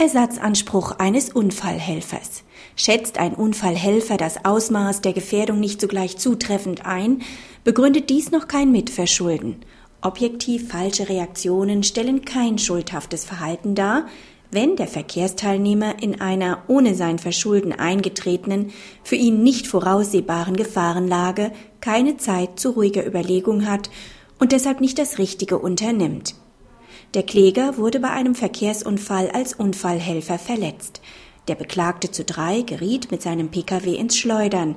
Ersatzanspruch eines Unfallhelfers. Schätzt ein Unfallhelfer das Ausmaß der Gefährdung nicht sogleich zutreffend ein, begründet dies noch kein Mitverschulden. Objektiv falsche Reaktionen stellen kein schuldhaftes Verhalten dar, wenn der Verkehrsteilnehmer in einer ohne sein Verschulden eingetretenen, für ihn nicht voraussehbaren Gefahrenlage keine Zeit zu ruhiger Überlegung hat und deshalb nicht das Richtige unternimmt. Der Kläger wurde bei einem Verkehrsunfall als Unfallhelfer verletzt. Der Beklagte zu drei geriet mit seinem Pkw ins Schleudern,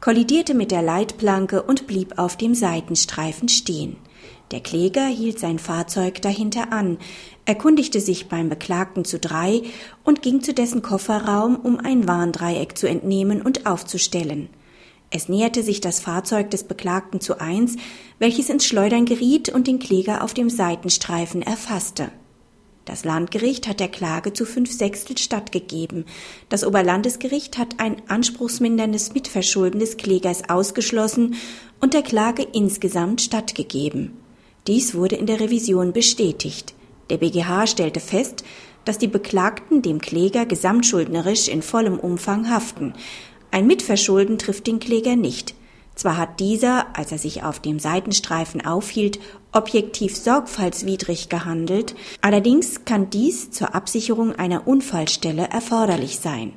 kollidierte mit der Leitplanke und blieb auf dem Seitenstreifen stehen. Der Kläger hielt sein Fahrzeug dahinter an, erkundigte sich beim Beklagten zu drei und ging zu dessen Kofferraum, um ein Warndreieck zu entnehmen und aufzustellen. Es näherte sich das Fahrzeug des Beklagten zu eins, welches ins Schleudern geriet und den Kläger auf dem Seitenstreifen erfasste. Das Landgericht hat der Klage zu fünf Sechstel stattgegeben. Das Oberlandesgericht hat ein anspruchsminderndes Mitverschulden des Klägers ausgeschlossen und der Klage insgesamt stattgegeben. Dies wurde in der Revision bestätigt. Der BGH stellte fest, dass die Beklagten dem Kläger gesamtschuldnerisch in vollem Umfang haften. Ein Mitverschulden trifft den Kläger nicht. Zwar hat dieser, als er sich auf dem Seitenstreifen aufhielt, objektiv sorgfaltswidrig gehandelt, allerdings kann dies zur Absicherung einer Unfallstelle erforderlich sein.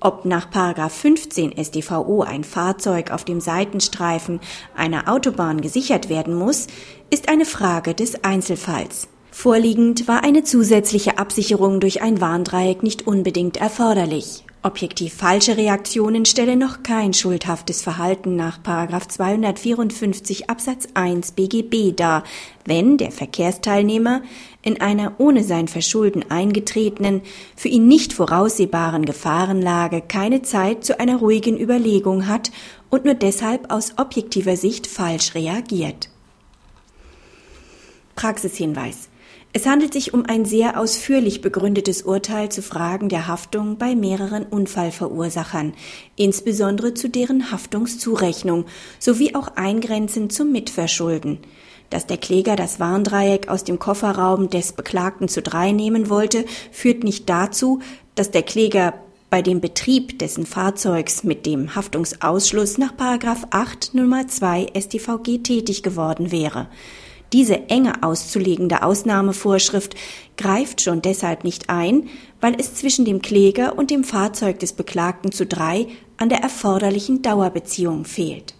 Ob nach 15 StVO ein Fahrzeug auf dem Seitenstreifen einer Autobahn gesichert werden muss, ist eine Frage des Einzelfalls. Vorliegend war eine zusätzliche Absicherung durch ein Warndreieck nicht unbedingt erforderlich. Objektiv falsche Reaktionen stelle noch kein schuldhaftes Verhalten nach 254 Absatz 1 BGB dar, wenn der Verkehrsteilnehmer in einer ohne sein Verschulden eingetretenen, für ihn nicht voraussehbaren Gefahrenlage keine Zeit zu einer ruhigen Überlegung hat und nur deshalb aus objektiver Sicht falsch reagiert. Praxishinweis es handelt sich um ein sehr ausführlich begründetes Urteil zu Fragen der Haftung bei mehreren Unfallverursachern, insbesondere zu deren Haftungszurechnung sowie auch eingrenzend zum Mitverschulden. Dass der Kläger das Warndreieck aus dem Kofferraum des Beklagten zu drei nehmen wollte, führt nicht dazu, dass der Kläger bei dem Betrieb dessen Fahrzeugs mit dem Haftungsausschluss nach 8 Nummer 2 StVG tätig geworden wäre. Diese enge auszulegende Ausnahmevorschrift greift schon deshalb nicht ein, weil es zwischen dem Kläger und dem Fahrzeug des Beklagten zu drei an der erforderlichen Dauerbeziehung fehlt